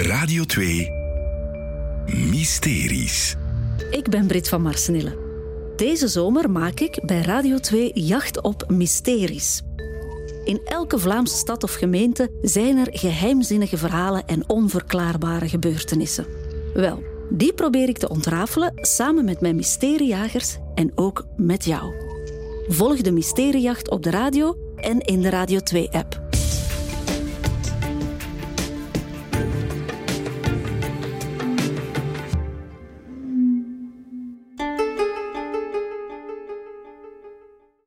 Radio 2 Mysteries. Ik ben Brit van Marsenille. Deze zomer maak ik bij Radio 2 jacht op mysteries. In elke Vlaamse stad of gemeente zijn er geheimzinnige verhalen en onverklaarbare gebeurtenissen. Wel, die probeer ik te ontrafelen samen met mijn mysteriejagers en ook met jou. Volg de mysteriejacht op de radio en in de Radio 2-app.